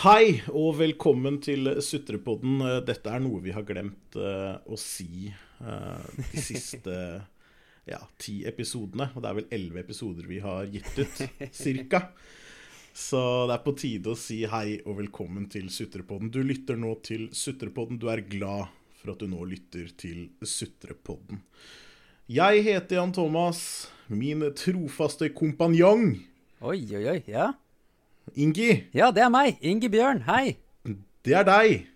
Hei og velkommen til Sutrepodden. Dette er noe vi har glemt uh, å si uh, de siste ja, ti episodene. Og det er vel elleve episoder vi har gitt ut, cirka. Så det er på tide å si hei og velkommen til Sutrepodden. Du lytter nå til Sutrepodden. Du er glad for at du nå lytter til Sutrepodden. Jeg heter Jan Thomas. Min trofaste kompanjong. Oi, oi, oi. Ja. Ingi. Ja, det er meg. Ingi Bjørn. Hei. Det er deg.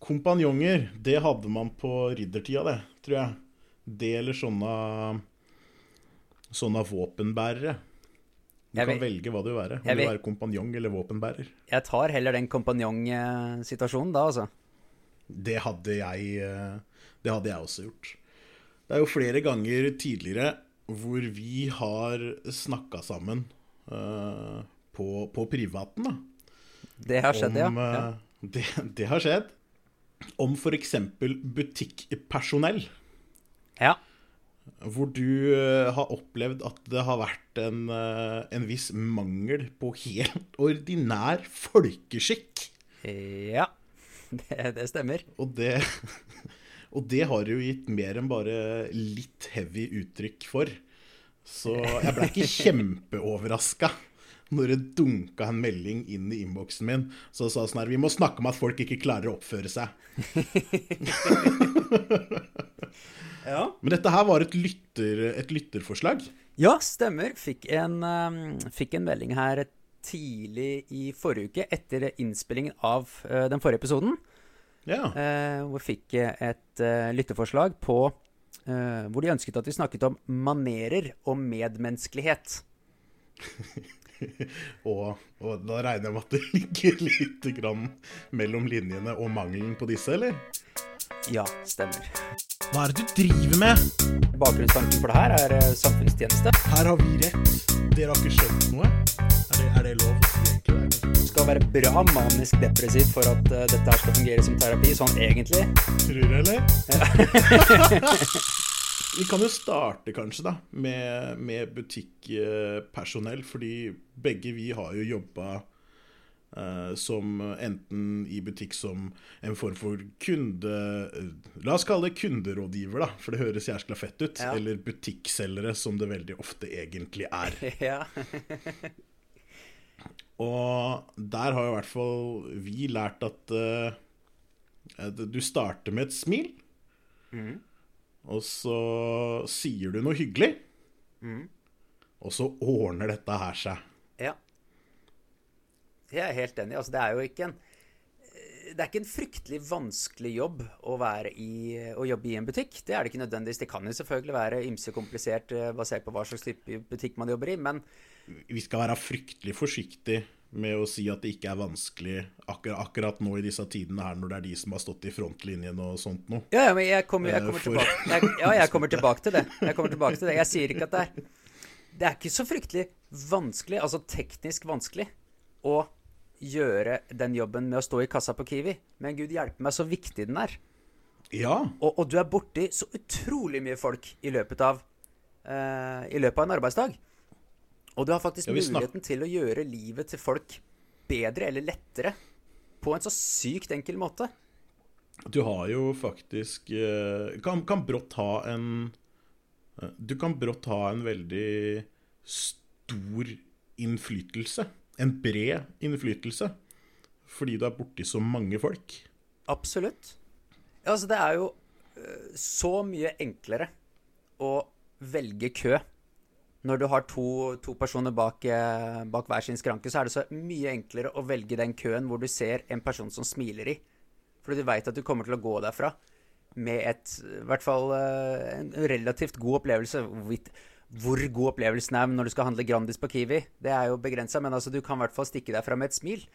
Kompanjonger, det hadde man på riddertida, det, tror jeg. Det eller sånne sånne våpenbærere. Du Jeg kan vet- velge hva du vil være. Om Jeg du vil være kompanjong eller våpenbærer. Jeg tar heller den kompanjongsituasjonen da, altså. Det hadde jeg eh, Det hadde jeg også gjort. Det er jo flere ganger tidligere hvor vi har snakka sammen eh, på, på privaten, da. Det har skjedd, ja. om, ja. ja. Det, det har skjedd. Om f.eks. butikkpersonell. Ja. Hvor du eh, har opplevd at det har vært en, eh, en viss mangel på helt ordinær folkeskikk. Ja. Det, det stemmer. Og det, og det har jo gitt mer enn bare litt heavy uttrykk for. Så jeg ble ikke kjempeoverraska når det dunka en melding inn i innboksen min så sa sånn her Vi må snakke om at folk ikke klarer å oppføre seg. Ja. Men dette her var et, lytter, et lytterforslag. Ja, stemmer. Fikk en, um, fikk en melding her tidlig i forrige uke, etter innspillingen av uh, den forrige episoden. Ja. Uh, hvor fikk jeg et uh, lytterforslag på Hvor de ønsket at vi snakket om manerer og medmenneskelighet. Og, og da regner jeg med at det ligger litt grann mellom linjene og mangelen på disse, eller? Ja, stemmer. Hva er det du driver med? Bakgrunnstanken for det her er uh, samfunnstjeneste. Her har vi rett. Dere har ikke skjønt noe. Er det, er det lov? Du skal være bra manisk depressiv for at uh, dette her skal fungere som terapi, sånn egentlig. Tror du, eller? vi kan jo starte kanskje da med, med butikkpersonell, fordi begge vi har jo jobba eh, som enten i butikk som en form for kunde... La oss kalle det kunderådgiver, da, for det høres jæskla fett ut. Ja. Eller butikkselgere, som det veldig ofte egentlig er. ja. Og der har jo i hvert fall vi lært at eh, du starter med et smil, og så sier du noe hyggelig, og så ordner dette her seg. ja. Jeg er helt enig. Altså, det er jo ikke en det er ikke en fryktelig vanskelig jobb å, være i, å jobbe i en butikk. Det er det ikke nødvendigvis. Det kan jo selvfølgelig være ymse komplisert eh, basert på hva slags type butikk man jobber i, men Vi skal være fryktelig forsiktige med å si at det ikke er vanskelig akkur akkurat nå i disse tidene her, når det er de som har stått i frontlinjen og sånt noe. Ja, ja, men jeg kommer, jeg Eh, kommer, tilbake, jeg, ja, jeg kommer tilbake til det. Jeg kommer tilbake til det. Jeg sier ikke at det er Det er ikke så fryktelig vanskelig, altså teknisk vanskelig, å gjøre den jobben med å stå i kassa på Kiwi. Men gud hjelpe meg så viktig den er. Ja, Og, og du er borti så utrolig mye folk i løpet av uh, I løpet av en arbeidsdag. Og du har faktisk muligheten til å gjøre livet til folk bedre eller lettere på en så sykt enkel måte. du har jo faktisk eh, kan, kan brått ha en eh, Du kan brått ha en veldig stor innflytelse. En bred innflytelse. Fordi du er borti så mange folk. Absolutt. Altså, det er jo øh, så mye enklere å velge kø. Når du har to, to personer bak, eh, bak hver sin skranke, så er det så mye enklere å velge den køen hvor du ser en person som smiler i. Fordi du veit at du kommer til å gå derfra med et, i hvert fall eh, en relativt god opplevelse. Hvor god opplevelsen er når du skal handle Grandis på Kiwi, det er jo begrensa, men altså, du kan i hvert fall stikke derfra med et smil.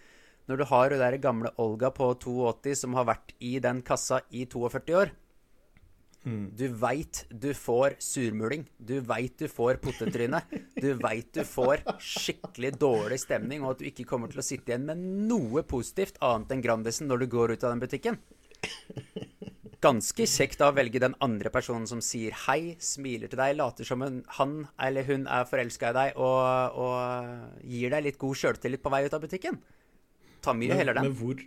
Når du har hun der gamle Olga på 82 som har vært i den kassa i 42 år. Du veit du får surmuling. Du veit du får potetryne. Du veit du får skikkelig dårlig stemning, og at du ikke kommer til å sitte igjen med noe positivt annet enn Grandisen når du går ut av den butikken. Ganske kjekt da å velge den andre personen som sier hei, smiler til deg, later som hun, han eller hun er forelska i deg og, og gir deg litt god sjøltillit på vei ut av butikken. Ta mye Men, heller den. men hvor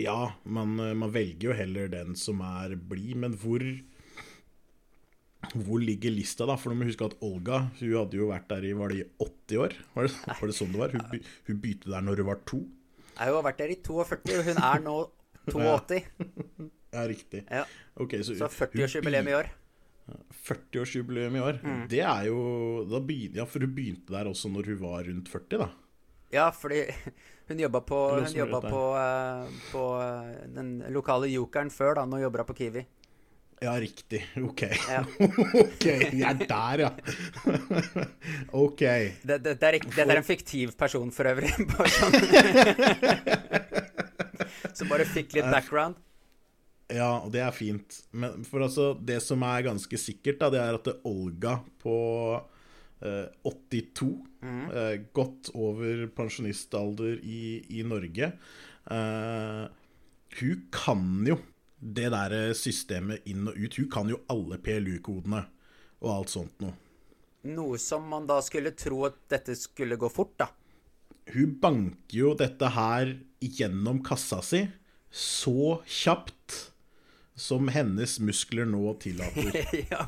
Ja, man, man velger jo heller den som er blid, men hvor hvor ligger lista, da? For du må huske at Olga hun hadde jo vært der i var det i 80 år. Var det, var det sånn det var? Hun, hun begynte der når hun var to? Jeg har jo vært der i 42, og hun er nå 82. Ja, riktig. Ja, Okay, så, så hun 40-årsjubileum i år. 40-årsjubileum i år. Det er jo da begynte, Ja, for hun begynte der også når hun var rundt 40, da. Ja, fordi hun jobba på, hun jobba på, eh, på eh, den lokale jokeren før, da. Nå jobber hun på Kiwi. Ja, riktig. Ok. Ja. ok, vi er der, ja. ok. Det, det, det er, dette er en fiktiv person for øvrig. Bare sånn. Så bare fikk litt background. Ja, og det er fint. Men for altså, det som er ganske sikkert, da, det er at det Olga på eh, 82, eh, godt over pensjonistalder i, i Norge eh, Hun kan jo det der systemet inn og ut. Hun kan jo alle PLU-kodene og alt sånt noe. Noe som man da skulle tro at dette skulle gå fort, da. Hun banker jo dette her gjennom kassa si så kjapt som hennes muskler nå tillater. ja,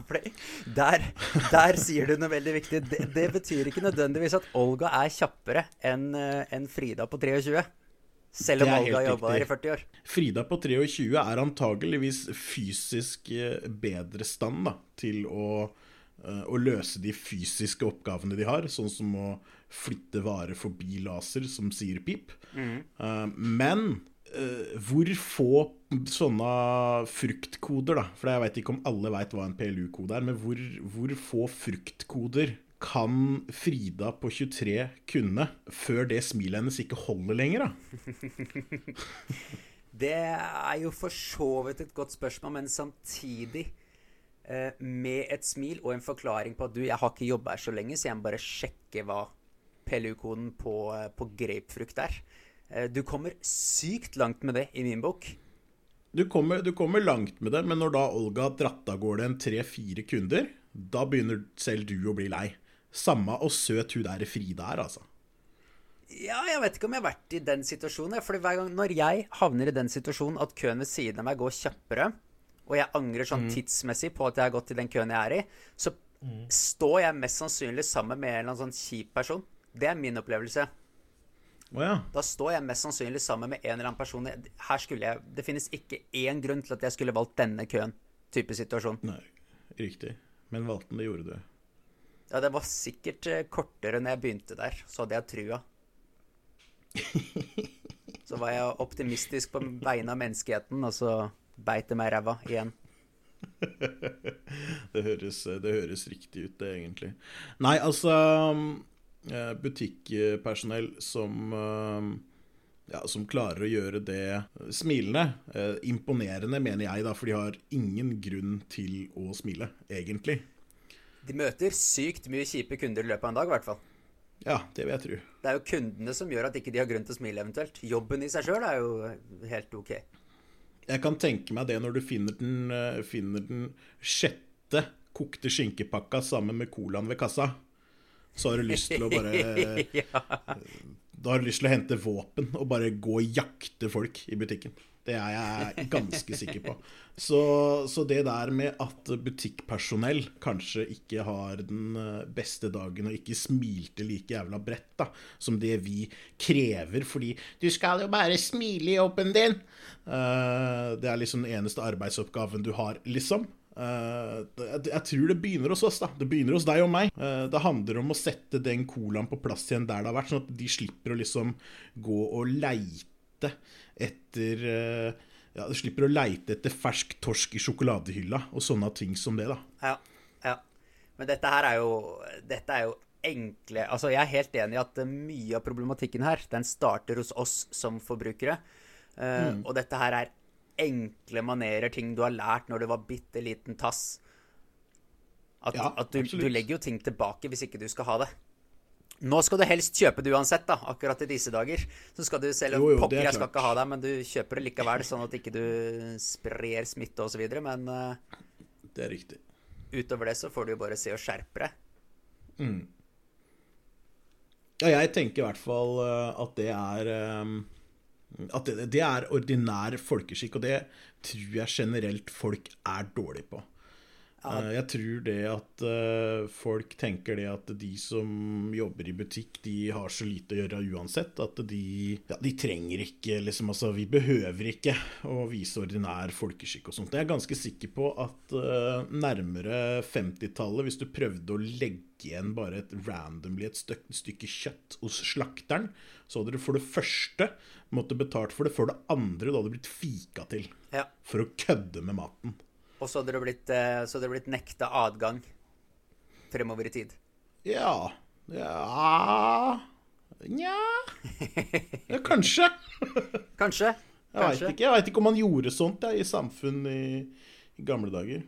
der, der sier du noe veldig viktig. Det, det betyr ikke nødvendigvis at Olga er kjappere enn en Frida på 23. Selv om Olga jobba her i 40 år. Frida på 23 er antageligvis fysisk eh, bedre stand da, til å, eh, å løse de fysiske oppgavene de har, sånn som å flytte varer forbi laser som sier pip. Mm. Men eh, hvor få sånne fruktkoder, da For jeg veit ikke om alle veit hva en PLU-kode er, men hvor, hvor få fruktkoder kan Frida på 23 kunne før det smilet hennes ikke holder lenger, da? Det er jo for så vidt et godt spørsmål, men samtidig eh, med et smil og en forklaring på at du, jeg har ikke jobba her så lenge, så jeg må bare sjekke hva PLU-koden på, eh, på grapefrukt er. Eh, du kommer sykt langt med det i min bok. Du kommer, du kommer langt med det, men når da Olga har dratt av gårde en tre-fire kunder, da begynner selv du å bli lei. Samme og søt hun der Frida er, altså. Ja, jeg vet ikke om jeg har vært i den situasjonen. For hver gang når jeg havner i den situasjonen at køen ved siden av meg går kjappere, og jeg angrer sånn tidsmessig på at jeg har gått i den køen jeg er i, så står jeg mest sannsynlig sammen med en eller annen sånn kjip person. Det er min opplevelse. Oh, ja. Da står jeg mest sannsynlig sammen med en eller annen person. Her skulle jeg Det finnes ikke én grunn til at jeg skulle valgt denne køen. Type situasjon. Nei, riktig. Men valgte den, det gjorde du. Ja, det var sikkert eh, kortere når jeg begynte der. Så hadde jeg trua. Så var jeg optimistisk på vegne av menneskeheten, og så beit det meg i ræva igjen. Det høres, det høres riktig ut, det, egentlig. Nei, altså eh, Butikkpersonell som eh, ja, som klarer å gjøre det smilende. Eh, imponerende, mener jeg, da, for de har ingen grunn til å smile, egentlig. De møter sykt mye kjipe kunder i løpet av en dag, i hvert fall. Ja, det vil jeg tro. Det er jo kundene som gjør at ikke de har grunn til å smile, eventuelt. Jobben i seg sjøl er jo helt ok. Jeg kan tenke meg det når du finner den, eh, finner den sjette kokte skinkepakka sammen med colaen ved kassa. Så har du lyst til å bare ja. Da har du lyst til å hente våpen og bare gå og jakte folk i butikken. Det er jeg ganske sikker på. Så, så det der med at butikkpersonell kanskje ikke har den eh, beste dagen og ikke smilte like jævla bredt da, som det vi krever, fordi du skal jo bare smile i jobben din. uh, det er liksom den eneste arbeidsoppgaven du har, liksom. Uh, jeg, tror det begynner hos oss, da. Det begynner hos deg og meg. Uh, det handler om å sette den colaen på plass igjen der det har vært, sånn at de slipper å liksom gå og leite etter eh, Ja, Du slipper å leite etter fersk torsk i sjokoladehylla og sånne ting som det, da. Ja, ja. Men dette her er jo Dette er jo enkle Altså, jeg er helt enig i at eh, mye av problematikken her, den starter hos oss som forbrukere. Mm. Og dette her er enkle manerer, ting du har lært når du var bitte liten tass. At, Ja, at du, du legger jo ting tilbake hvis ikke du skal ha det. Nå skal du helst kjøpe det uansett, da, akkurat i disse dager. Så skal du selv Jo, jo, Pokker, er jeg skal ikke ha deg, men du kjøper det likevel, sånn at ikke du sprer smitte osv. Men uh, Det er riktig. utover det så får du jo bare se og skjerpe deg. Ja, jeg tenker i hvert fall eh, at det er eh, At det, det er ordinær folkeskikk, og det tror jeg generelt folk er dårlig på. Eh, Jeg tror det at eh, folk tenker det at de som jobber i butikk, de har så lite å gjøre uansett. At de, ja, de trenger ikke liksom, altså Vi behøver ikke å vise ordinær folkeskikk og sånt. Jeg er ganske sikker på at uh, nærmere 50-tallet, hvis du prøvde å legge igjen bare et randomly et stykke, kjøtt hos slakteren, så hadde du for det første måtte betalt for det, for det andre du hadde blitt fika til Ja. for å kødde med maten. Og så hadde det blitt, eh, så det blitt nekta adgang fremover i tid. Ja Ja Nja ja, Kanskje. Kanskje. Jeg veit ikke. Jeg vet ikke om man gjorde sånt ja, i samfunn i, i gamle dager.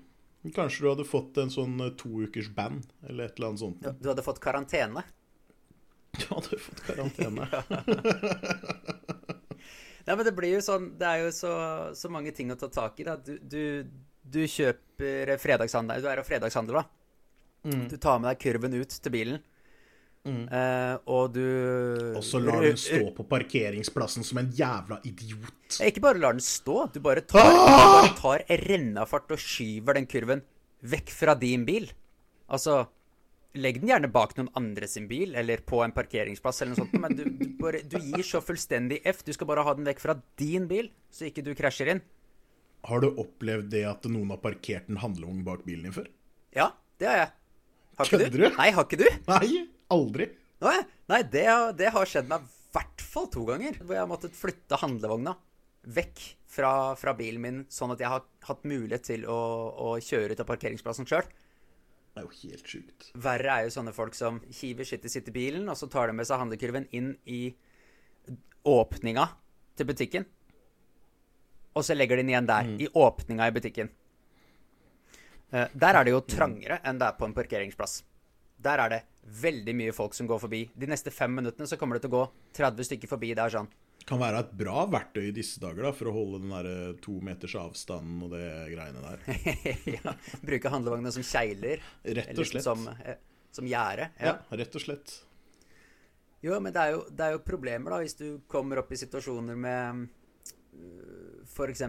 Kanskje du hadde fått en sånn toukers to ukers band, eller et eller annet sånt. Du, du hadde fått karantene. Du hadde fått karantene. Nei, men det blir jo sånn Det er jo så, så mange ting å ta tak i. Du, du, du kjøper fredagshandel Du er av fredagshandel, da. Mm. Du tar med deg kurven ut til bilen, eh, og du Og så lar den stå på parkeringsplassen som en jævla idiot. Ikke bare lar den stå, du bare tar, du bare tar rennafart og skyver den kurven vekk fra din bil. Altså Legg den gjerne bak noen andre sin bil, eller på en parkeringsplass, eller noe sånt, men du, du, bare, du gir så fullstendig F. Du skal bare ha den vekk fra din bil, så ikke du krasjer inn. Har du opplevd det at noen har parkert en handlevogn bak bilen din før? Ja, det har jeg. Har ikke Kødder du? du? Nei, har ikke du? Nei, aldri. Nei, nei det, har- det har skjedd meg i hvert fall to ganger. Hvor jeg har måttet flytte handlevogna vekk fra, fra bilen min, sånn at jeg har hatt mulighet til å, å kjøre ut av parkeringsplassen sjøl. Det er jo helt sjukt. Verre er jo sånne folk som hiver sitt i bilen, og så tar de med seg handlekurven inn i åpninga til butikken. Og så legger de den igjen der, i åpninga i butikken. Uh, der er det jo trangere enn det er på en parkeringsplass. Der er det veldig mye folk som går forbi. De neste fem minuttene så kommer det til å gå 30 stykker forbi der sånn. Kan være et bra verktøy i disse dager da, for å holde den der eh, to meters avstanden og det greiene der. ja, bruke handlevognene som kjegler. Rett og slett. som, eh, som gjerde. Ja, rett og slett. Jo, men det er jo, det er jo problemer da, hvis du kommer opp i situasjoner med f.eks.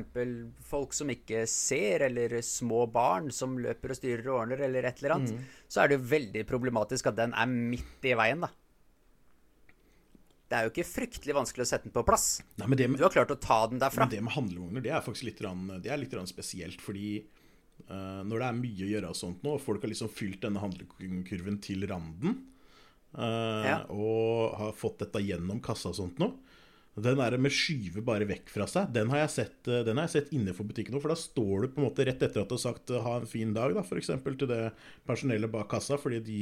folk som ikke ser, eller små barn som løper og styrer og ordner, eller et eller annet, så er det jo veldig problematisk at den er midt i veien, da. Det er jo ikke fryktelig vanskelig å sette den på plass. Nei, men det med, Du har klart å ta den derfra. men det med handlevogner, det er faktisk litt, rann, det er litt spesielt, fordi uh, når det er mye å gjøre og sånt nå, og folk har liksom fylt denne handlekurven til randen, uh, Ja. og har fått dette gjennom kassa og sånt nå, den der med skyve bare vekk fra seg, den har jeg sett, eh, den har jeg sett innenfor butikken nå, for da står du på en måte rett etter at du har sagt eh, ha en fin dag, da, eksempel til det personellet bak kassa, fordi de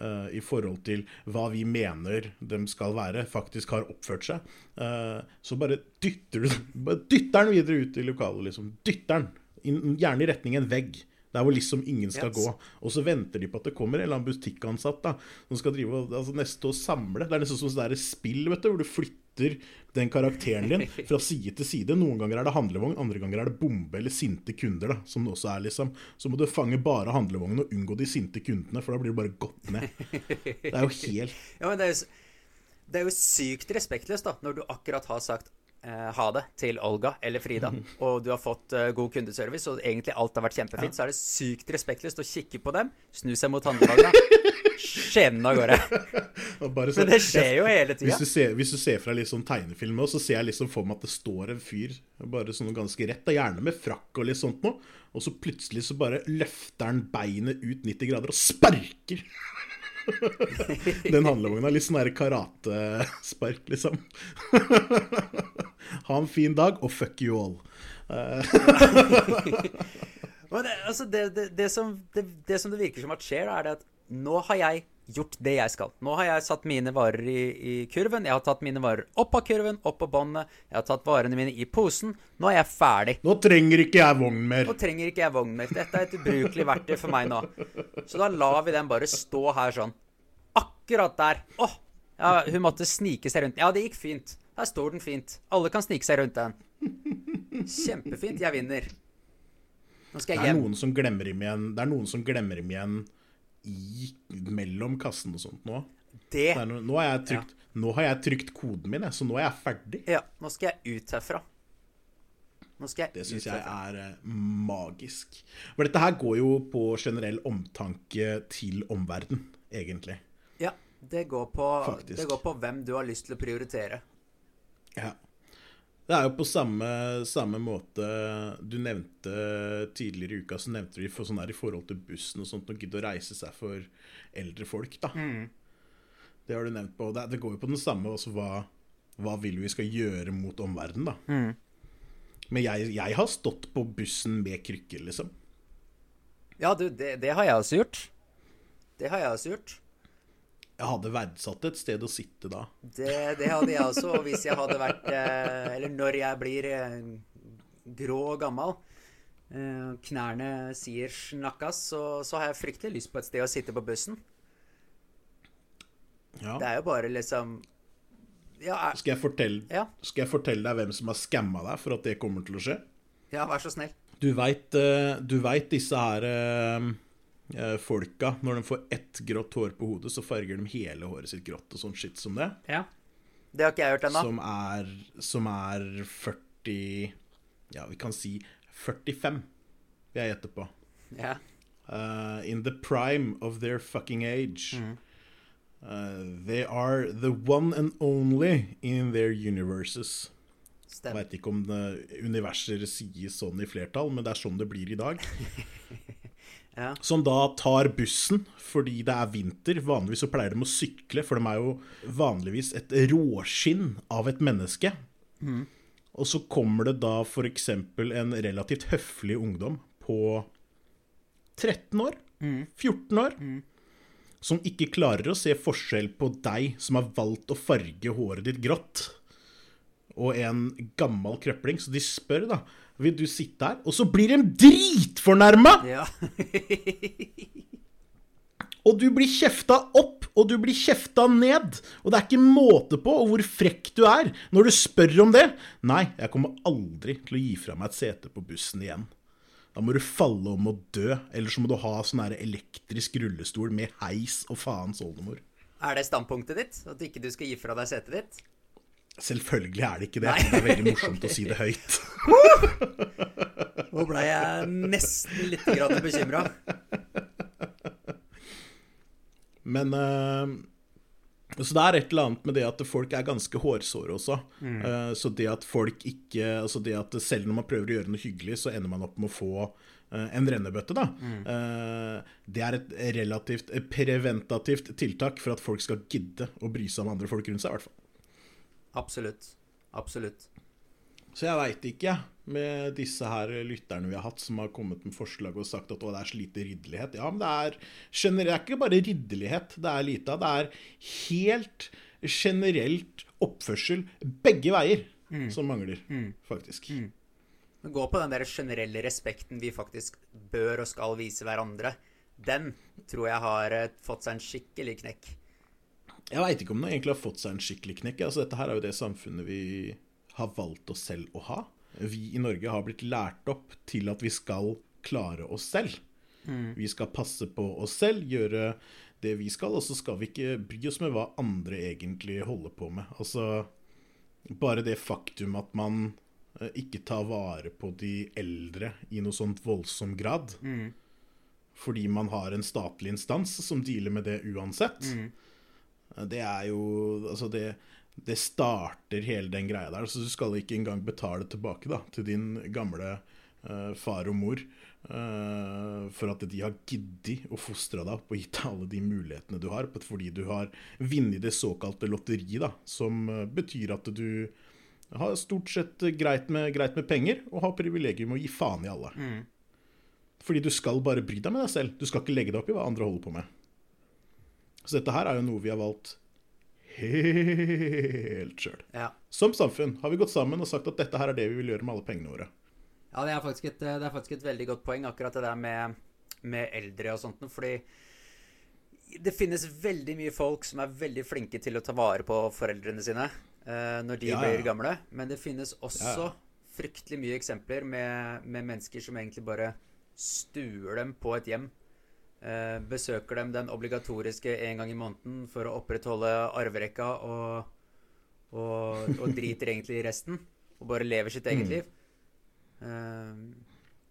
uh, i forhold til hva vi mener de skal være, faktisk har oppført seg. Uh, så bare dytter du bare dytter den videre ut i lokalet, liksom. Dytter den. Gjerne i retning en vegg. Der hvor liksom ingen skal Yes. gå. Og så venter de på at det kommer en eller annen butikkansatt da, som skal drive og altså, neste og samle. Det er nesten som sånn spill, vet du, hvor du flytter den karakteren din fra side til side. Noen ganger er det handlevogn, andre ganger er det bombe eller sinte kunder. da, som det også er liksom. Så må du fange bare handlevognen og unngå de sinte kundene, for da blir du bare gått ned. Det er jo helt Ja, men det er jo, det er jo sykt respektløst, da, når du akkurat har sagt ha det til Olga eller Frida, og du har fått eh, god kundeservice, og egentlig alt har vært kjempefint, så er det sykt respektløst å kikke på dem, snu seg mot handlevogna, skjenne av gårde. Men det skjer jo hele tida. Hvis du, ser, hvis du ser fra litt sånn tegnefilm så ser jeg liksom for meg at det står en fyr bare sånn ganske rett, da, gjerne med frakk og litt sånt noe, og så plutselig så bare løfter han beinet ut 90 grader og sparker den handlevogna. Litt sånn der karatespark, liksom. ha en fin dag, og fuck you all. Men det, altså det, det, det, som, det, som det virker som at skjer, er det at nå har jeg gjort det jeg skal. Nå har jeg satt mine varer i, i kurven. Jeg har tatt mine varer opp av kurven, opp på båndet. Jeg har tatt varene mine i posen. Nå er jeg ferdig. Nå trenger ikke jeg vogn mer. Nå trenger ikke jeg vogn mer. Dette er et ubrukelig verktøy for meg nå. Så da lar vi den bare stå her sånn. Akkurat der. Åh! Ja, hun måtte snike seg rundt. Ja, det gikk fint. Her står den fint. Alle kan snike seg rundt den. Kjempefint. Jeg vinner. Nå skal Det jeg er hjem. noen som glemmer dem igjen Det er noen som glemmer dem igjen i, mellom kassen og sånt nå. Det Det er no, nå har jeg trykt Nå har jeg trykt koden min, så nå er jeg ferdig. Ja, nå skal jeg ut herfra. Nå skal jeg Det syns jeg er eh, magisk. For dette her går jo på generell omtanke til omverden, egentlig. Ja, det går, på, det går på hvem du har lyst til å prioritere. Ja. Det er jo på samme, samme måte du nevnte tidligere i uka, så nevnte vi for sånn her i forhold til bussen og sånt, å gidde å reise seg for eldre folk, da. Det har du nevnt på. Det, det går jo på den samme også hva, hva vil vi skal gjøre mot omverdenen, da. Men jeg, jeg har stått på bussen med krykker, liksom. Ja, du, det, det har jeg også gjort. Det har jeg også gjort. Jeg hadde verdsatt et sted å sitte da. Det, det hadde jeg også. Og hvis jeg hadde vært eh, Eller når jeg blir eh, grå og gammel, eh, knærne sier snakkas, så, så har jeg fryktelig lyst på et sted å sitte på bussen. Ja. Det er jo bare liksom Ja, er, Skal jeg, fortelle, ja, skal jeg fortelle deg hvem som har skamma deg for at det kommer til å skje? ja vær så snill. Du veit disse her folka Når de får ett grått hår på hodet, så farger de hele håret sitt grått og sånn shit som det. Ja. Det har ikke jeg gjort ennå. Som er, som er 40 Ja, vi kan si 45, vil jeg gjette på. Ja. Uh, in the prime of their fucking age. Uh, they are the one and only in their universes. Stemmer. veit ikke om universer sies sånn i flertall, men det er sånn det blir i dag. Ja. Som da tar bussen fordi det er vinter. Vanligvis så pleier de å sykle, for de er jo vanligvis et råskinn av et menneske. Og så kommer det da f.eks. en relativt høflig ungdom på 13 år, 14 år, som ikke klarer å se forskjell på deg som har valgt å farge håret ditt grått, og en gammel krøpling. Så de spør, da, vil du sitte her? Og så blir de dritfornærma! Ja. Og du blir kjefta opp, og du blir kjefta ned. Og det er ikke måte på hvor frekk du er når du spør om det. Nei, jeg kommer aldri til å gi fra meg et sete på bussen igjen. Da må du falle om og dø, eller så må du ha sånn elektrisk rullestol med heis og faens oldemor. Er det standpunktet ditt? At ikke du skal gi fra deg setet ditt? Selvfølgelig er det ikke det. Nei. Det er veldig morsomt å si det høyt. Nå ble jeg nesten litt bekymra. Men eh, Så det er et eller annet med det at folk er ganske hårsåre også. Eh, så det at folk ikke Altså det at selv når man prøver å gjøre noe hyggelig, så ender man opp med å få eh, en rennebøtte, da. Eh, det er et relativt preventativt tiltak for at folk skal gidde å bry seg om andre folk rundt seg, i hvert fall. Absolutt. Absolutt. Så jeg veit ikke, jeg, med disse her lytterne vi har hatt, som har kommet med forslag og sagt at å, det er så lite ridderlighet. Ja, men det er, generelt, det er ikke bare ridderlighet det er lite av. Det er helt generelt oppførsel begge veier som mangler, faktisk. Det går på den der generelle respekten vi faktisk bør og skal vise hverandre. Den tror jeg har eh, fått seg en skikkelig knekk. Jeg veit ikke om den egentlig har fått seg en skikkelig knekk. Altså, dette her er jo det samfunnet vi har valgt oss selv å ha. Vi i Norge har blitt lært opp til at vi skal klare oss selv. Vi skal passe på oss selv, gjøre det vi skal, og så skal vi ikke bry oss med hva andre egentlig holder på med. Altså, bare det faktum at man eh, ikke tar vare på de eldre i noe sånt voldsom grad, fordi man har en statlig instans som dealer med det uansett. Det er jo Altså, det, det starter hele den greia der. Så du skal ikke engang betale tilbake da, til din gamle uh, far og mor uh, for at de har giddet å fostre deg opp og gitt deg alle de mulighetene du har, fordi du har vunnet det såkalte lotteriet, da, som eh, betyr at du har stort sett greit med, greit med penger og har privilegium å gi faen i alle. Fordi du skal bare bry deg med deg selv. Du skal ikke legge deg opp i hva andre holder på med. Så dette her er jo noe vi har valgt helt sjøl. Ja. Som samfunn har vi gått sammen og sagt at dette her er det vi vil gjøre med alle pengene våre. Ja, det er faktisk et, det er faktisk et veldig godt poeng, akkurat det der med, med eldre og sånt. Fordi det finnes veldig mye folk som er veldig flinke til å ta vare på foreldrene sine eh, når de Ja, ja. blir gamle. Men det finnes også fryktelig mye eksempler med, med mennesker som egentlig bare stuer dem på et hjem. Eh, besøker dem den obligatoriske en gang i måneden for å opprettholde arverekka og, og, og driter egentlig i resten. Og bare lever sitt eget liv. Eh,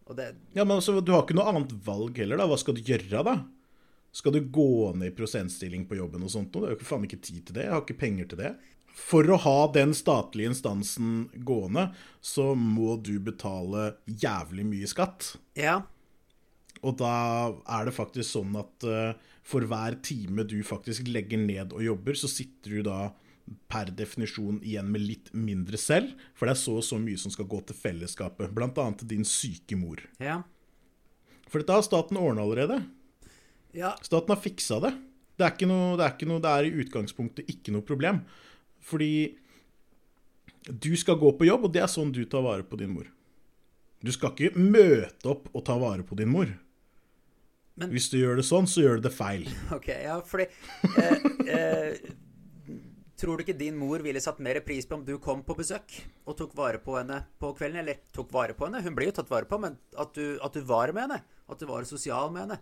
og det Ja, men altså, Du har ikke noe annet valg heller, da. Hva skal du gjøre, da? Skal du gå ned i prosentstilling på jobben og sånt? noe? Du har jo ikke faen ikke tid til det. Jeg har ikke penger til det. For å ha den statlige instansen gående, så må du betale jævlig mye skatt. Ja. Og da er det faktisk sånn at eh, for hver time du faktisk legger ned og jobber, så sitter du da per definisjon igjen med litt mindre selv, for det er så og så mye som skal gå til fellesskapet, annet til din syke mor. Ja. For dette har staten ordna allerede. Ja. Staten har fiksa det. Det er, ikke noe, det, er ikke noe, det er i utgangspunktet ikke noe problem. Fordi du skal gå på jobb, og det er sånn du tar vare på din mor. Du skal ikke møte opp og ta vare på din mor. Men- Hvis du gjør det sånn, så gjør du det feil. Ok, ja, fordi eh, eh, Tror du ikke din mor ville satt mer pris på om du kom på besøk og tok vare på henne på kvelden? Eller tok vare på henne, hun blir jo tatt vare på, men at du, at du var med henne? At du var sosial med henne?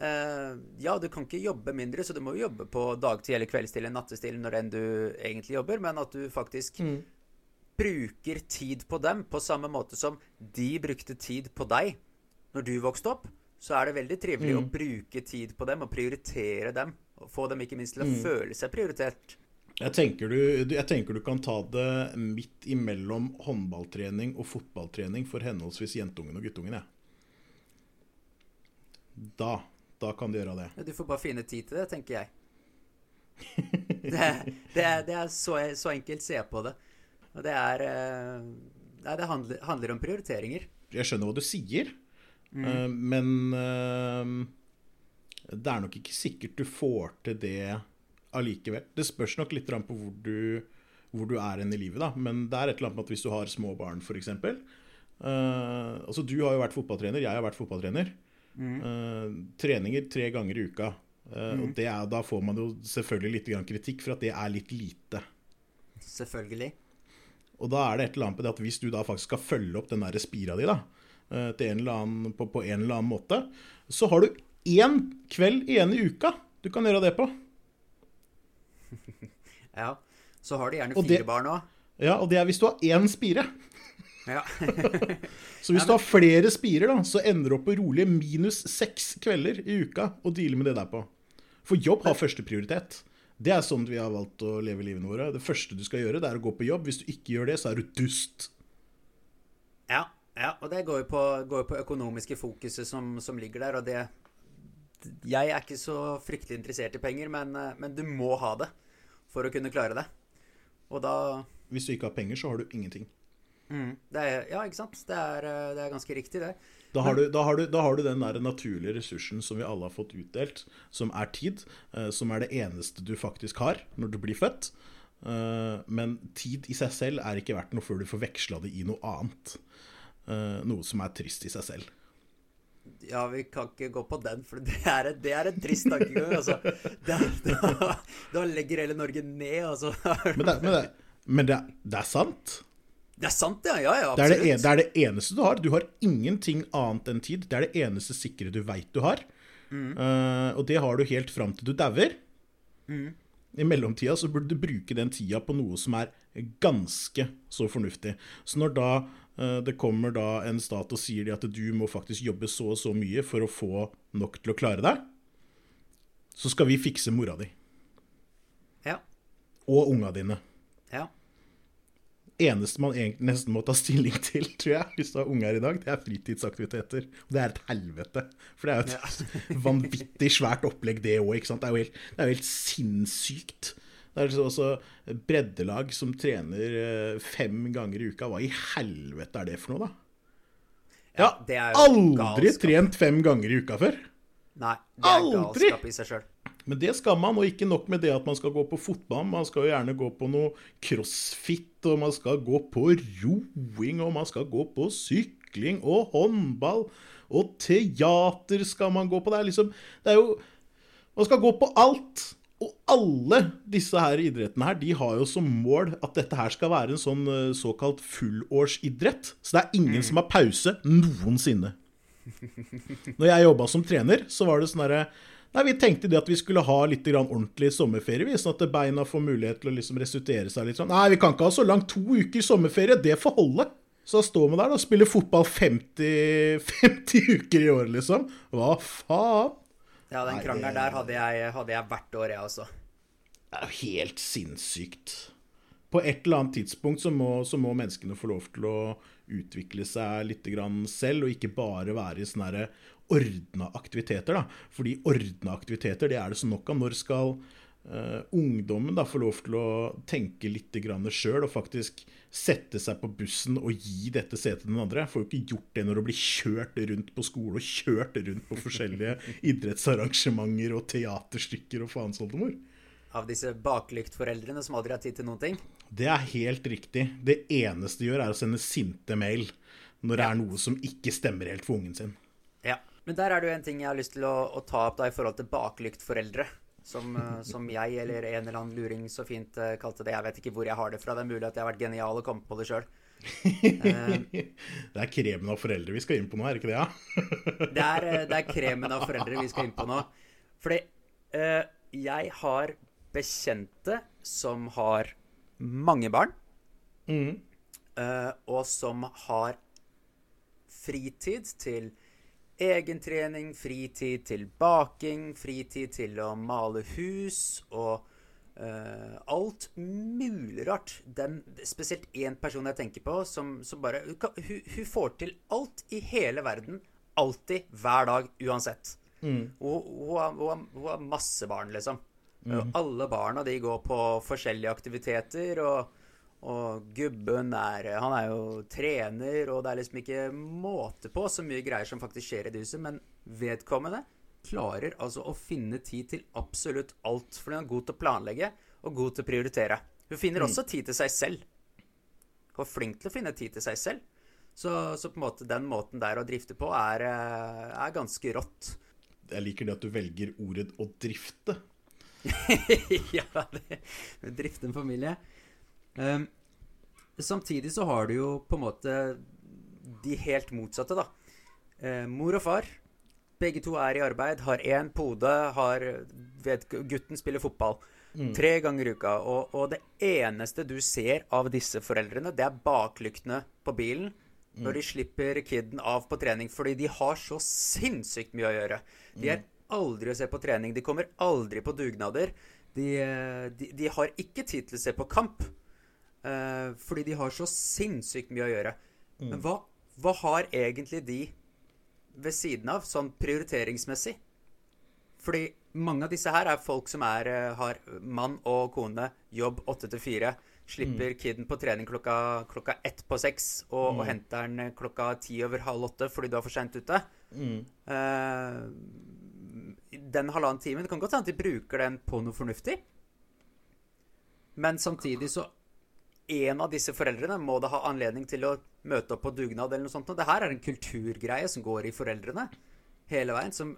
Eh, ja, du kan ikke jobbe mindre, så du må jo jobbe på dagtid eller kveldstid eller nattestid når enn du egentlig jobber, men at du faktisk bruker tid på dem på samme måte som de brukte tid på deg når du vokste opp, så er det veldig trivelig å bruke tid på dem og prioritere dem. Og få dem ikke minst til å føle seg prioritert. Jeg tenker, du, jeg tenker du kan ta det midt imellom håndballtrening og fotballtrening for henholdsvis jentungen og guttungen. jeg. Da, da kan du gjøre det. Du får bare finne tid til det, tenker jeg. Det, det, det er så, så enkelt. Se på det. Og det er eh, Nei, det handler, handler om prioriteringer. Jeg skjønner hva du sier, eh, men eh, det er nok ikke sikkert du får til det allikevel. Det spørs nok litt på hvor du, hvor du er hen i livet, da. Men det er et eller annet med at hvis du har små barn, f.eks. Uh, altså, du har jo vært fotballtrener, jeg har vært fotballtrener. Eh, treninger tre ganger i uka. Eh, Og det er, da får man jo selvfølgelig litt grann kritikk for at det er litt lite. Selvfølgelig. Og da er det et eller annet med det at hvis du da faktisk skal følge opp den der spira di da, eh, en eller annen, på, på en eller annen måte, så har du én kveld igjen i uka du kan gjøre det på. Ja. Så har du gjerne fire det- barn òg. Ja, Og det er hvis du har én spire. Ja. Så hvis du har flere spirer, da, så ender du opp på rolige minus seks kvelder i uka og deale med det der på. For jobb har førsteprioritet. Det er sånn vi har valgt å leve livene våre. Det første du skal gjøre, det er å gå på jobb. Hvis du ikke gjør det, så er du dust. Ja, ja, og det går jo på, går på økonomiske fokuset som, som ligger der, og det Jeg er ikke så fryktelig interessert i penger, men, eh, men du må ha det for å kunne klare det. Og da Hvis du ikke har penger, så har du ingenting. mm, det er, Ja, ikke sant? Det er, eh, det er ganske riktig, det. Da har, du, da, har du, da har du den der naturlige ressursen som vi alle har fått utdelt, som er tid. eh, Som er det eneste du faktisk har når du blir født. Men tid i seg selv er ikke verdt noe før du får veksla det i noe annet. Eh, Noe som er trist i seg selv. Ja, vi kan ikke gå på den, for det er, et- det er en trist tankegang. Altså. Da, da, da legger hele Norge ned, altså. Men det, men det, men det, det er sant. Det er sant, ja. Ja, ja, Det er det, absolutt. er det eneste du har. Du har ingenting annet enn tid. Det er det eneste sikre du veit du har. Eh, og det har du helt fram til du dauer. I mellomtida så burde du bruke den tida på noe som er ganske så fornuftig. Så når da eh, det kommer da en stat og sier at du må faktisk jobbe så og så mye for å få nok til å klare deg, så skal vi fikse mora di. Ja. Og unga dine. ja. Eneste man nesten må ta stilling til, tror jeg, hvis du har unger i dag, det er fritidsaktiviteter. Og det er et helvete. For det er jo et vanvittig svært opplegg, det òg. Det er jo helt, det er jo helt sinnssykt. Det er liksom også breddelag som trener eh, fem ganger i uka. Hva i helvete er det for noe, da? Jeg har aldri galskap. trent fem ganger i uka før. Nei, det er Aldri! galskap i seg sjøl. Men det skal man, og ikke nok med det at man skal gå på fotball. Man skal jo gjerne gå på noe crossfit, og man skal gå på roing, og man skal gå på sykling og håndball. Og teater skal man gå på. Det er liksom Det er jo Man skal gå på alt. Og alle disse her idrettene her, de har jo som mål at dette her skal være en sånn eh, såkalt fullårsidrett. Så det er ingen som har pause noensinne. Når jeg jobba som trener, så var det sånn herre Nei, Vi tenkte det at vi skulle ha litt grann ordentlig sommerferie, sånn at beina får mulighet til å liksom restituere seg litt. sånn. Nei, vi kan ikke ha så langt. To uker sommerferie, det får holde. Så står vi der og spiller fotball 50, 50 uker i året, liksom. Hva faen? Ja, den krangelen der hadde jeg, hadde jeg hvert år, jeg også. Det er jo helt sinnssykt. På et eller annet tidspunkt så må, så må menneskene få lov til å utvikle seg litt selv, og ikke bare være i sånne ordna aktiviteter. da. Fordi ordna aktiviteter det er det så nok av. Når skal uh, ungdommen da få lov til å tenke litt sjøl og faktisk sette seg på bussen og gi dette setet til den andre? Får jo ikke gjort det når du blir kjørt rundt på skole og kjørt rundt på forskjellige idrettsarrangementer og teaterstykker og faensoldemor. Av disse baklyktforeldrene som aldri har tid til noen ting? Det er helt riktig. Det eneste de gjør, er å sende sinte mail når det er noe som ikke stemmer helt for ungen sin. Men der er det jo en ting jeg har lyst til å, å ta opp da i forhold til baklyktforeldre. Som, eh, som, jeg eller en eller annen luring så fint uh, kalte det. Jeg vet ikke hvor jeg har det fra. Det er mulig at jeg har vært genial og kommet på det sjøl. Det er kremen av foreldre vi skal inn på nå, er det ikke det? Ja? det, er, det, er, kremen av foreldre vi skal inn på nå. Fordi uh, jeg har bekjente som har mange barn. Mm. og som har fritid til egentrening, fritid til baking, fritid til å male hus og uh, alt mulig rart. Den, spesielt én person jeg tenker på, som, som bare hun, hun, får til alt i hele verden. Alltid, hver dag, uansett. Mm. Hun, hun, har masse barn, liksom. Mm. Alle barna de går på forskjellige aktiviteter. og og gubben er Han er jo trener, og det er liksom ikke måte på så mye greier som faktisk skjer i det huset. Men vedkommende klarer altså å finne tid til absolutt alt. Fordi hun er god til å planlegge og god til å prioritere. Hun finner mm. også tid til seg selv. Hun er flink til å finne tid til seg selv. Så, så på en måte den måten der å drifte på er, eh, er ganske rått. Jeg liker det at du velger ordet 'å drifte'. ja, det, drifte en familie. Um, samtidig så har du jo på en måte de helt motsatte, da. Uh, mor og far, begge to er i arbeid, har én pode, har vet, Gutten spiller fotball mm. tre ganger i uka. Og, og, det eneste du ser av disse foreldrene, det er baklyktene på bilen mm. når de slipper kiden av på trening, fordi de har så sinnssykt mye å gjøre. De er mm. aldri å se på trening. De kommer aldri på dugnader. De, de, de har ikke tid til å se på kamp. Uh, fordi de har så sinnssykt mye å gjøre. Mm. Men hva, hva, har egentlig de ved siden av, sånn prioriteringsmessig? Fordi mange av disse her er folk som er, uh, har mann og kone, jobb åtte til fire. Slipper mm. kiden på trening klokka, klokka ett på seks, og, mm. og, henter den eh, klokka ti over halv åtte fordi du er for seint ute. Uh, den halvannen timen Det kan godt hende de bruker den på noe fornuftig. Men samtidig så en av disse foreldrene må da ha anledning til å møte opp på dugnad eller noe sånt. Det her er en kulturgreie som går i foreldrene hele veien, som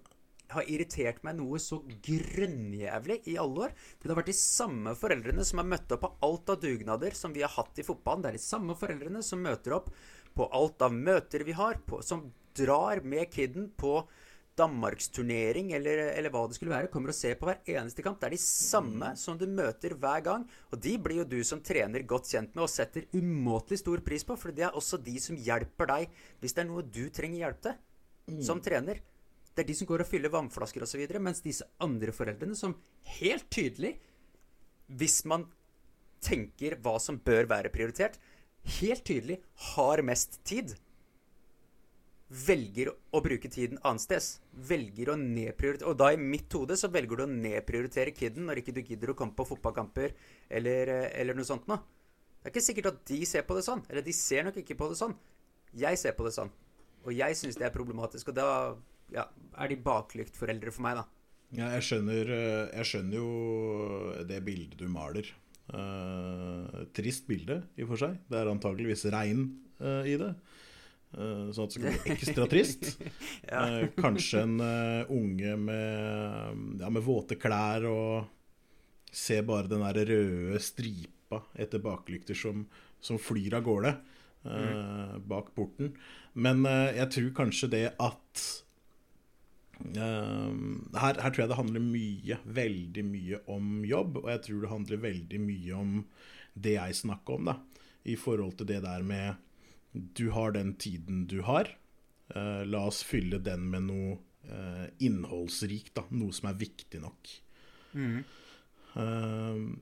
har irritert meg noe så grønnjævlig i alle år. For det har vært de samme foreldrene som har møtt opp på alt av dugnader som vi har hatt i fotballen. Det er de samme foreldrene som møter opp på alt av møter vi har, på, som drar med kiden på danmarksturnering eller, eller hva det skulle være, kommer og ser på hver eneste kamp. Det er de samme mm. som du møter hver gang. Og de blir jo du som trener godt kjent med og setter umåtelig stor pris på, for det er også de som hjelper deg hvis det er noe du trenger hjelp til mm. som trener. Det er de som går og fyller vannflasker osv., mens disse andre foreldrene som helt tydelig, hvis man tenker hva som bør være prioritert, helt tydelig har mest tid velger å bruke tiden annetsteds. Velger å nedprioritere Og da i mitt hode så velger du å nedprioritere kiden når ikke du gidder å komme på fotballkamper eller, eh, eller noe sånt noe. Det er ikke sikkert at de ser på det sånn. Eller de ser nok ikke på det sånn. Jeg ser på det sånn. Og jeg syns det er problematisk. Og da ja, er de baklyktforeldre for meg, da. Ja, jeg skjønner, eh, jeg skjønner jo det bildet du maler. Uh, trist bilde i og for seg. Det er antakeligvis regn uh, i det. Eh, sånn at det skal bli ekstra trist. ja. Eh, kanskje en uh, unge med, ja, med, våte klær og ser bare den der røde stripa etter baklykter som, som flyr av gårde. uh, bak porten. Men jeg tror kanskje det at uh, her, her, tror jeg det handler mye, veldig mye om jobb, og jeg tror det handler veldig mye om det jeg snakker om, da. I forhold til det der med Du har den tiden du har. la oss fylle den med noe innholdsrikt, da. Noe som er viktig nok. Mm.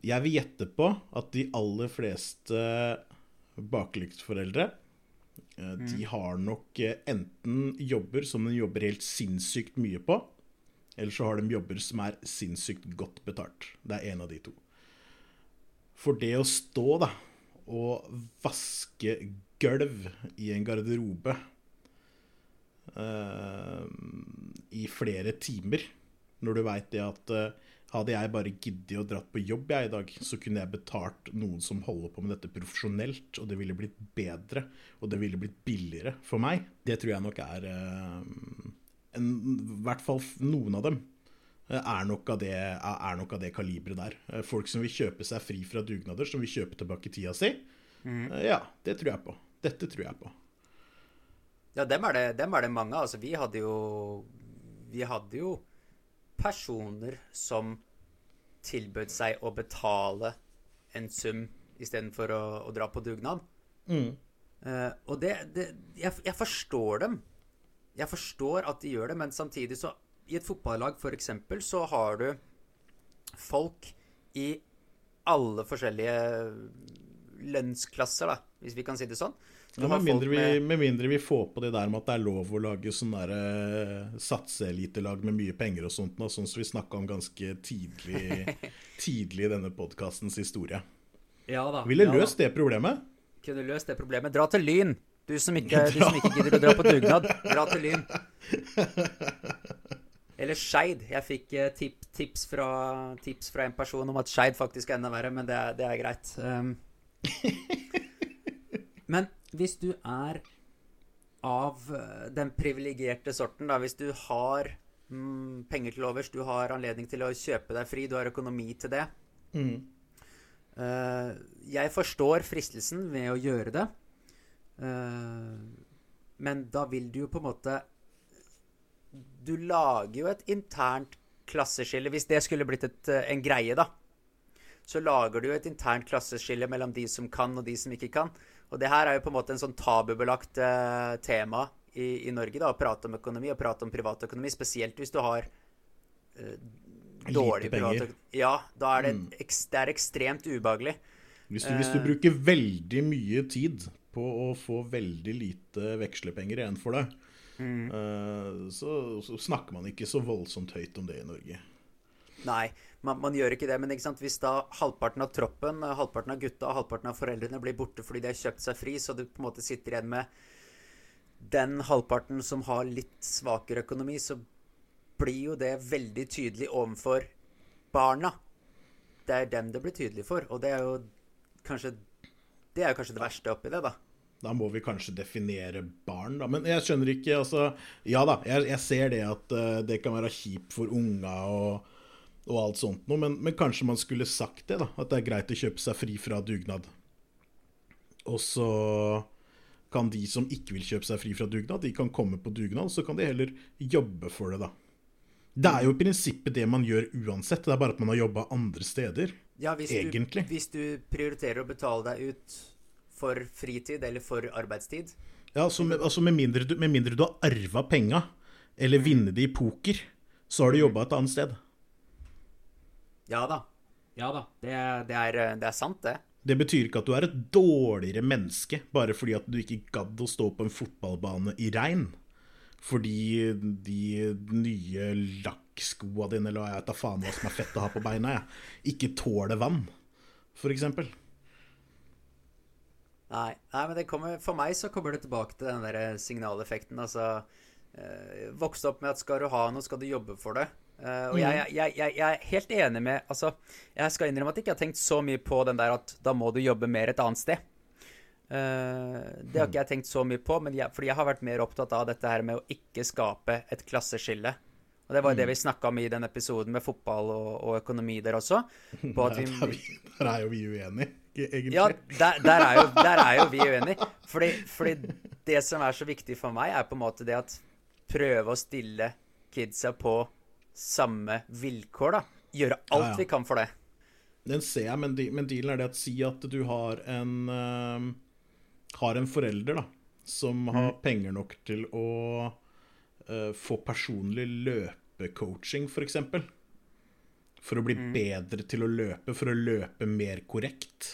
jeg vil gjette på at de aller fleste baklyktforeldre de mm. har nok enten jobber som de jobber helt sinnssykt mye på, eller så har de jobber som er sinnssykt godt betalt. Det er en av de to. For det å stå da og vaske gulv i en garderobe uh, i flere timer, når du veit det at uh, hadde jeg bare giddet å dratt på jobb jeg i dag, så kunne jeg betalt noen som holder på med dette profesjonelt, og det ville blitt bedre, og det ville blitt billigere for meg. Det tror jeg nok er uh, en, I hvert fall noen av dem er nok av det, er nok av det kaliberet der. Eh, folk som vil kjøpe seg fri fra dugnader, som vil kjøpe tilbake tida si. Mm. Ja, det tror jeg på. Dette tror jeg på. Ja, dem er det, dem er det mange. Altså, vi hadde jo Vi hadde jo personer som tilbød seg å betale en sum istedenfor å, å dra på dugnad. Mm. Uh, og det, det jeg, jeg, forstår dem. Jeg forstår at de gjør det, men samtidig så I et fotballag, for eksempel, så har du folk i alle forskjellige lønnsklasser, da, hvis vi kan si det sånn. Ja, med, mindre vi, med... med, mindre vi, får på det der med at det er lov å lage sånn der, uh, satseelitelag med mye penger og sånt, sånn som vi snakka om ganske tidlig, tidlig i denne podkastens historie. Ja da. Ville ja, løst det problemet. Kunne løst det problemet. Dra til Lyn! Du som ikke, du som ikke gidder å dra på dugnad, dra til Lyn. Eller Skeid. Jeg fikk uh, tip, tips, fra, tips, fra, en person om at Skeid faktisk er enda verre, men det, det er greit. Um, men hvis du er av eh, den privilegerte sorten, da, hvis du har mm, penger til overs, du har anledning til å kjøpe deg fri, du har økonomi til det mm. uh, Jeg forstår fristelsen ved å gjøre det, uh, men da vil du jo på en måte Du lager jo et internt klasseskille, hvis det skulle blitt et, en greie, da. Så lager du jo et internt klasseskille mellom de som kan, og de som ikke kan. Og det her er jo på en måte en sånn tabubelagt eh, tema i, i, Norge, da, å prate om økonomi og prate om privatøkonomi, spesielt hvis du har eh, dårlig privatøkonomi. Ja, da er det, mm. det er ekstremt ubehagelig. Hvis du, hvis du, bruker veldig mye tid på å få veldig lite vekslepenger igjen for deg, mm. uh, så, så, snakker man ikke så voldsomt høyt om det i Norge. Nei, man, man, gjør ikke det. Men ikke hvis da halvparten av troppen, halvparten av gutta og halvparten av foreldrene blir borte fordi de har kjøpt seg fri, så du på en måte sitter igjen med den halvparten som har litt svakere økonomi, så blir jo det veldig tydelig overfor barna. Det er dem det blir tydelig for. Og det er jo kanskje det, er kanskje det verste oppi det, da. Da må vi kanskje definere barn, da. Men jeg skjønner ikke, altså Ja da, jeg, jeg ser det at uh, det kan være kjipt for unga og og alt sånt noe, men, men, kanskje man skulle sagt det, da. At det er greit å kjøpe seg fri fra dugnad. Og så kan de som ikke vil kjøpe seg fri fra dugnad, de kan komme på dugnad, så kan de heller jobbe for det, da. Det er jo i prinsippet det man gjør uansett, det er bare at man har jobba andre steder. Ja, hvis egentlig. Du, hvis du prioriterer å betale deg ut for fritid eller for arbeidstid. Ja, altså med, altså med, mindre, du, med mindre du har arva penga, eller vunnet det i poker, så har du jobba et annet sted. Ja da. Ja da. Det, det, er, det, er, sant, det. Det betyr ikke at du er et dårligere menneske bare fordi at du ikke gadd å stå på en fotballbane i regn. Fordi de nye lakkskoa dine, eller jeg da faen hva som er fett å ha på beina, jeg, ikke tåler vann, f.eks. Nei, nei, men kommer, for meg så kommer det tilbake til den der signaleffekten. Altså, eh, vokste opp med at skal du ha noe, skal du jobbe for det. Uh, og mm. jeg, jeg, jeg, jeg, er helt enig med Altså, jeg skal innrømme at jeg ikke har tenkt så mye på den der at da må du jobbe mer et annet sted. Uh, det har ikke jeg tenkt så mye på, men fordi jeg har vært mer opptatt av dette her med å ikke skape et klasseskille. Og det var jo det vi snakka om i den episoden med fotball og, og økonomi der også. På at Der, er vi, der er jo vi uenige, egentlig. ja, der, der, er jo, der er jo vi uenige. Fordi, fordi det som er så viktig for meg, er på en måte det at prøve å stille kidsa på samme vilkår, da. Gjøre alt Ja, ja. vi kan for det. Den ser jeg, men, de, men dealen er det at si at du har en uh, Har en forelder da som har penger nok til å uh, få personlig løpecoaching, f.eks. For, å bli bedre til å løpe, for å løpe mer korrekt.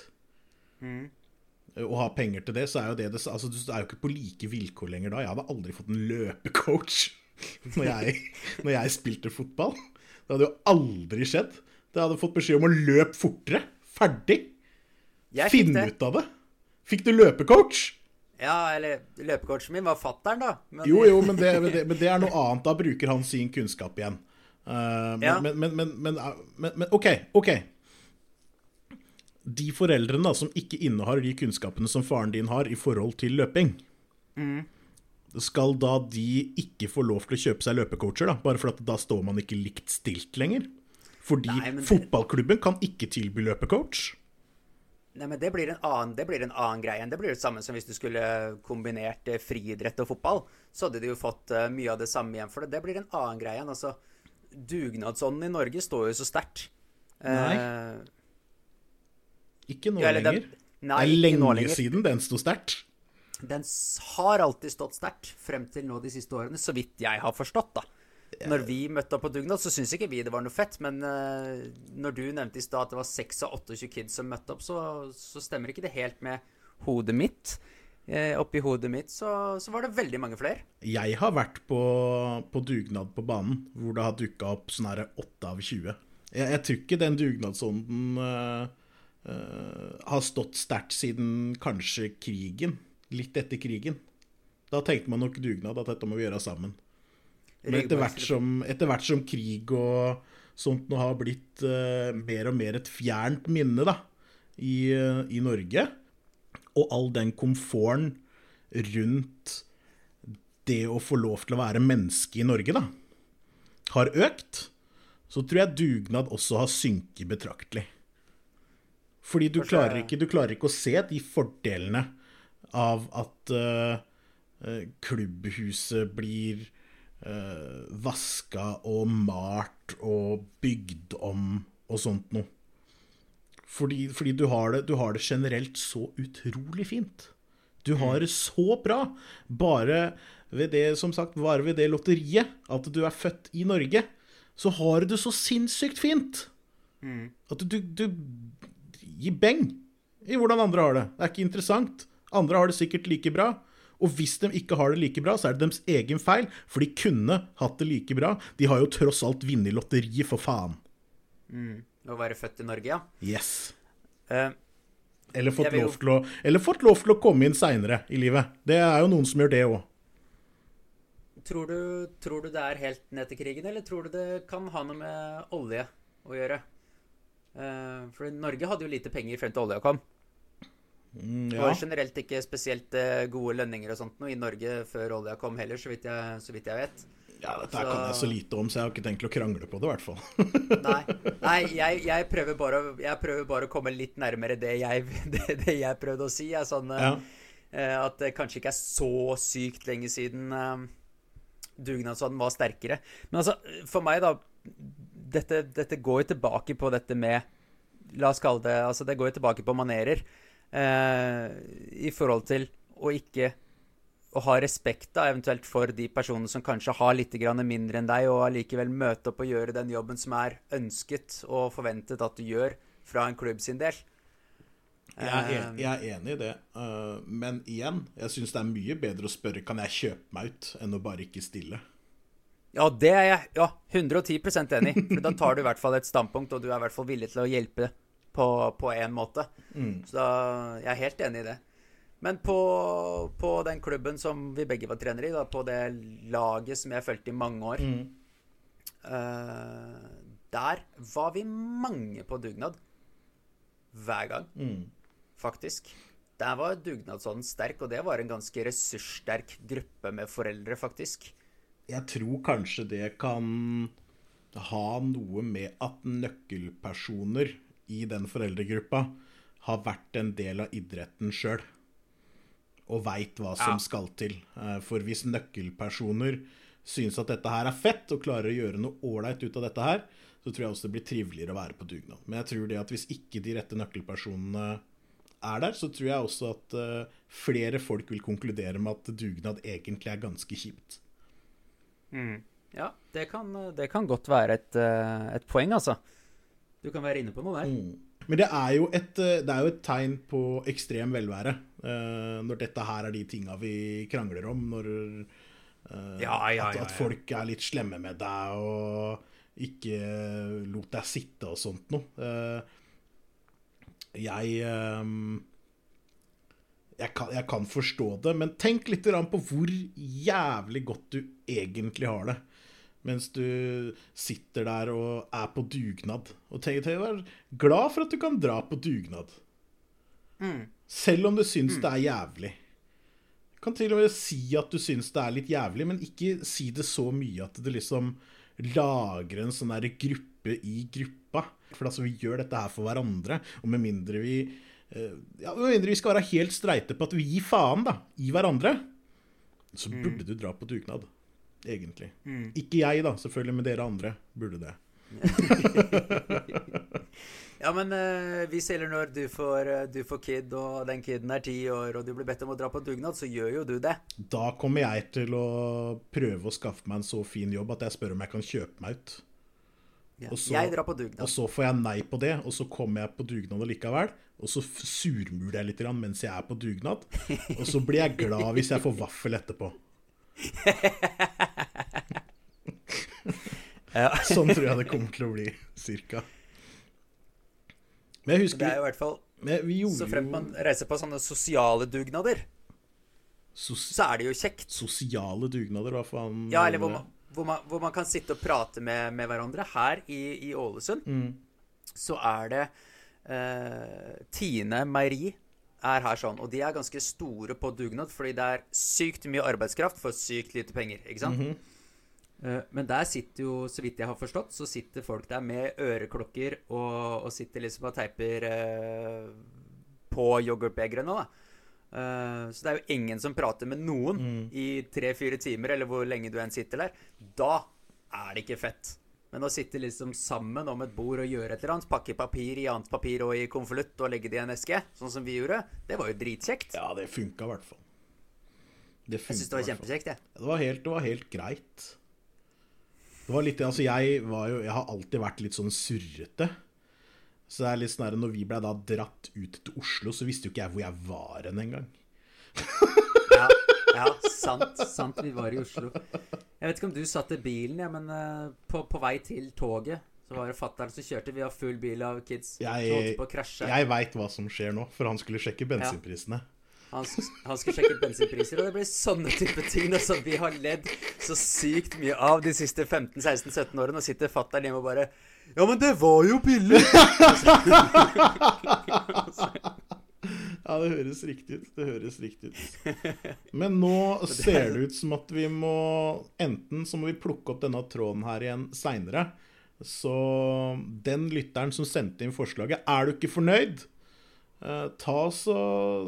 Mm. Og ha penger til det, så er jo det det Altså, du er jo ikke på like vilkår lenger da. Jeg hadde aldri fått en løpecoach når jeg, når jeg spilte fotball. Det hadde jo aldri skjedd. Det hadde fått beskjed om å løpe fortere. Ferdig. Finn ut av det. Fikk du løpecoach? Ja, eller løpecoachen min var fattern, da. Men, Jo, jo, men det, men, det, men det er noe annet. Da bruker han sin kunnskap igjen. Eh, men, Ja. men, men, men, OK. OK. De foreldrene da, som ikke innehar de kunnskapene som faren din har i forhold til løping, Mm. skal da de ikke få lov til å kjøpe seg løpecoacher? da? Bare for at da står man ikke likt stilt lenger? Fordi Nei, det- fotballklubben kan ikke tilby løpecoach? Nei, men det blir, en annen, det blir en annen greie enn Det blir det samme som hvis du skulle kombinert eh, friidrett og fotball. Så hadde de jo fått eh, mye av det samme igjen for det. Det blir en annen greie enn altså Dugnadsånden i Norge står jo så sterkt. Nei. Eh, Ikke nå ja, eller den- lenger. Nei, det er ikke nå lenge lenger. siden den sto sterkt. Den har alltid stått sterkt frem til nå de siste årene, så vidt jeg har forstått, da. Når vi møtte opp på dugnad, så syns ikke vi det var noe fett, men eh, når du nevnte i stad at det var 6 av 28 kids som møtte opp, så, så stemmer ikke det helt med hodet mitt. Eh, oppi hodet mitt så, så var det veldig mange flere. Jeg har vært på, på dugnad på banen, hvor det har dukka opp sånn her 8 av 20. Jeg, jeg tror ikke den dugnadsånden uh, uh, har stått sterkt siden kanskje krigen. Litt etter krigen. Da tenkte man nok dugnad, at dette må vi gjøre sammen. Men etter hvert som, etter hvert som krig og sånt nå har blitt uh, mer og mer et fjernt minne da, i, i Norge, og all den komforten rundt det å få lov til å være menneske i Norge, da, har økt, så tror jeg dugnad også har synket betraktelig. Fordi du klarer, ikke, du klarer ikke å se de fordelene av at eh, eh, klubbhuset blir uh, vaska og malt og bygd om og sånt noe. Fordi, fordi du, har det, du har det generelt så utrolig fint. Du har det så bra. Bare ved det, som sagt, bare ved det lotteriet, at du er født i Norge, så har du det så sinnssykt fint. At du, du gir beng i hvordan andre har det. Det er ikke interessant. Andre har det sikkert like bra. Og hvis de ikke har det like bra, så er det deres egen feil, for de kunne hatt det like bra. De har jo tross alt vunnet lotteriet, for faen. Å være født i Norge, ja. Yes. Uh, Eller fått, jo- å, eller fått lov til å komme inn seinere i livet. Det er jo noen som gjør det òg. tror, du, tror du det er helt ned til krigen, eller tror du det kan ha noe med olje å gjøre? Uh, for Norge hadde jo lite penger frem til olja kom. Mm, Det var generelt ikke spesielt eh, gode lønninger og sånt noe i Norge før olja kom heller, så vidt jeg, så vidt jeg vet. Ja, dette så... kan jeg så lite om, så jeg har ikke tenkt å krangle på det, i hvert fall. Nei, Nei jeg, jeg, prøver bare, jeg prøver bare å komme litt nærmere det jeg, det, det jeg prøvde å si. Er sånn, eh, Ja. eh, at det kanskje ikke er så sykt lenge siden eh, dugnadsånden var sterkere. Men altså, for meg, da Dette, dette går jo tilbake på dette med La oss kalle det Altså, det går jo tilbake på manerer. Eh, I forhold til å ikke å ha respekt da, eventuelt for de personene som kanskje har litt mindre enn deg, og allikevel møte opp og gjøre den jobben som er ønsket og forventet at du gjør fra en klubb sin del. Jeg er, en, jeg er enig i det, eh, men igjen, jeg syns det er mye bedre å spørre kan jeg kjøpe meg ut, enn å bare ikke stille. Ja, det er jeg ja, 110% enig i. For da tar du i hvert fall et standpunkt, og du er i hvert fall villig til å hjelpe på, på en måte. Så da, jeg er helt enig i det. Men på, på den klubben som vi begge var trenere i, da, på det laget som jeg fulgte i mange år eh, Der var vi mange på dugnad. Hver gang, faktisk. Der var dugnadsånden sterk, og det var en ganske ressurssterk gruppe med foreldre, faktisk. jeg tror kanskje det kan ha noe med at nøkkelpersoner i den foreldregruppa har vært en del av idretten sjøl. Og veit hva som Ja. skal til. Eh, For hvis nøkkelpersoner syns at dette her er fett, og klarer å gjøre noe ålreit ut av dette her, så tror jeg også det blir triveligere å være på dugnad. Men jeg tror det at hvis ikke de rette nøkkelpersonene er der, så tror jeg også at eh, flere folk vil konkludere med at dugnad egentlig er ganske kjipt. Ja, det kan, det kan godt være et, eh, et poeng, altså. Du kan være inne på noe der. Men det er jo et, eh, det er jo et tegn på ekstrem velvære eh, når dette her er de tinga vi krangler om. Når eh, Ja, ja, at, at folk er litt slemme med deg og ikke lot deg sitte og sånt noe. Jeg jeg kan, jeg kan forstå det, men tenk litt på hvor jævlig godt du egentlig har det. Mens du sitter der og er på dugnad. Og tenk er glad for at du kan dra på dugnad. Selv om du syns det er jævlig. Du kan til og med si at du syns det er litt jævlig, men ikke si det så mye at det liksom lager en sånn derre gruppe i gruppa. For altså, vi gjør dette her for hverandre, og med mindre vi eh, ja, Med mindre vi skal være helt streite på at vi gir faen da, i hverandre, så burde du dra på dugnad. Egentlig. Ikke jeg, da, selvfølgelig, men dere andre burde det. Ja, men uh, hvis eller når du får, uh, du får kid, og den kiden er ti år, og du blir bedt om å dra på dugnad, så gjør jo du det. Da kommer jeg til å prøve å skaffe meg en så fin jobb at jeg spør om jeg kan kjøpe meg ut. Ja. Og så- jeg drar på dugnad. Og så får jeg nei på det, og så kommer jeg på dugnad likevel. Og så surmuler jeg litt mens jeg er på dugnad. Og så blir jeg glad hvis jeg får vaffel etterpå. Ja. Sånn tror jeg det kommer til å bli, cirka. Men jeg Det er jo i hvert fall vi Så fremt man reiser på sånne sosiale dugnader, sos så er det jo kjekt. sosiale dugnader, hva faen Ja, eller hvor man, hvor man, hvor man kan sitte og prate med, med hverandre. Her i, i Ålesund Mm. så er det eh, Tine Meieri er her sånn, og de er ganske store på dugnad fordi det er sykt mye arbeidskraft for sykt lite penger, ikke sant? Mm -hmm. men der sitter jo, så vidt jeg har forstått, så sitter folk der med øreklokker og, og sitter liksom og teiper eh, på yoghurtbegrene, da. Eh, så det er jo ingen som prater med noen i tre-fire timer, eller hvor lenge du enn sitter der. Da er det ikke fett. Men å sitte liksom sammen om et bord og gjøre et eller annet, pakke papir i annet papir og i konvolutt og legge det i en eske, sånn som vi gjorde, det var jo dritkjekt. Ja, det funka i hvert fall. Det Jeg syns det var kjempekjekt, jeg. Det var helt, det var helt greit. Det var litt, altså jeg, var jo, jeg har alltid vært litt sånn surrete. Så det er litt sånn når vi ble da dratt ut til Oslo, så visste jo ikke jeg hvor jeg var hen engang. Ja, ja, sant, sant. Vi var i Oslo. Jeg vet ikke om du satt i bilen, ja, men uh, på, på vei til toget så var det fatter'n som kjørte. Vi har full bil av kids. Jeg- på. Jeg veit hva som skjer nå, for han skulle sjekke bensinprisene. Han, han skulle sjekke bensinpriser, og det blir sånne type ting da, som vi har ledd så sykt mye av de siste 15-16-17 årene. Og sitter fatter'n hjemme og bare Ja, men det var jo billig! Ja, det høres riktig ut. Det høres riktig ut. Men nå ser det ut som at vi må Enten så må vi plukke opp denne tråden her igjen seinere. Så den lytteren som sendte inn forslaget, er du ikke fornøyd? Eh, ta så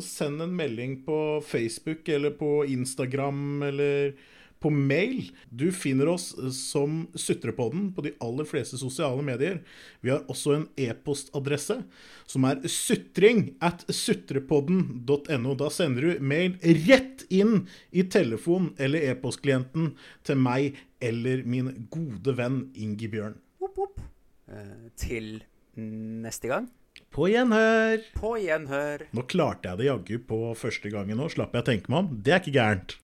Send en melding på Facebook eller på Instagram eller på mail. Du finner oss som Sutrepodden på de aller fleste sosiale medier. Vi har også en e-postadresse som er sutring at sutrepodden.no. Da sender du mail rett inn i telefon- eller e-postklienten til meg eller min gode venn Ingi Bjørn. Opp, opp. Eh, til neste gang. På gjenhør! På gjenhør. Nå klarte jeg det jaggu på første gangen nå, slapp jeg å tenke meg om. Det er ikke gærent.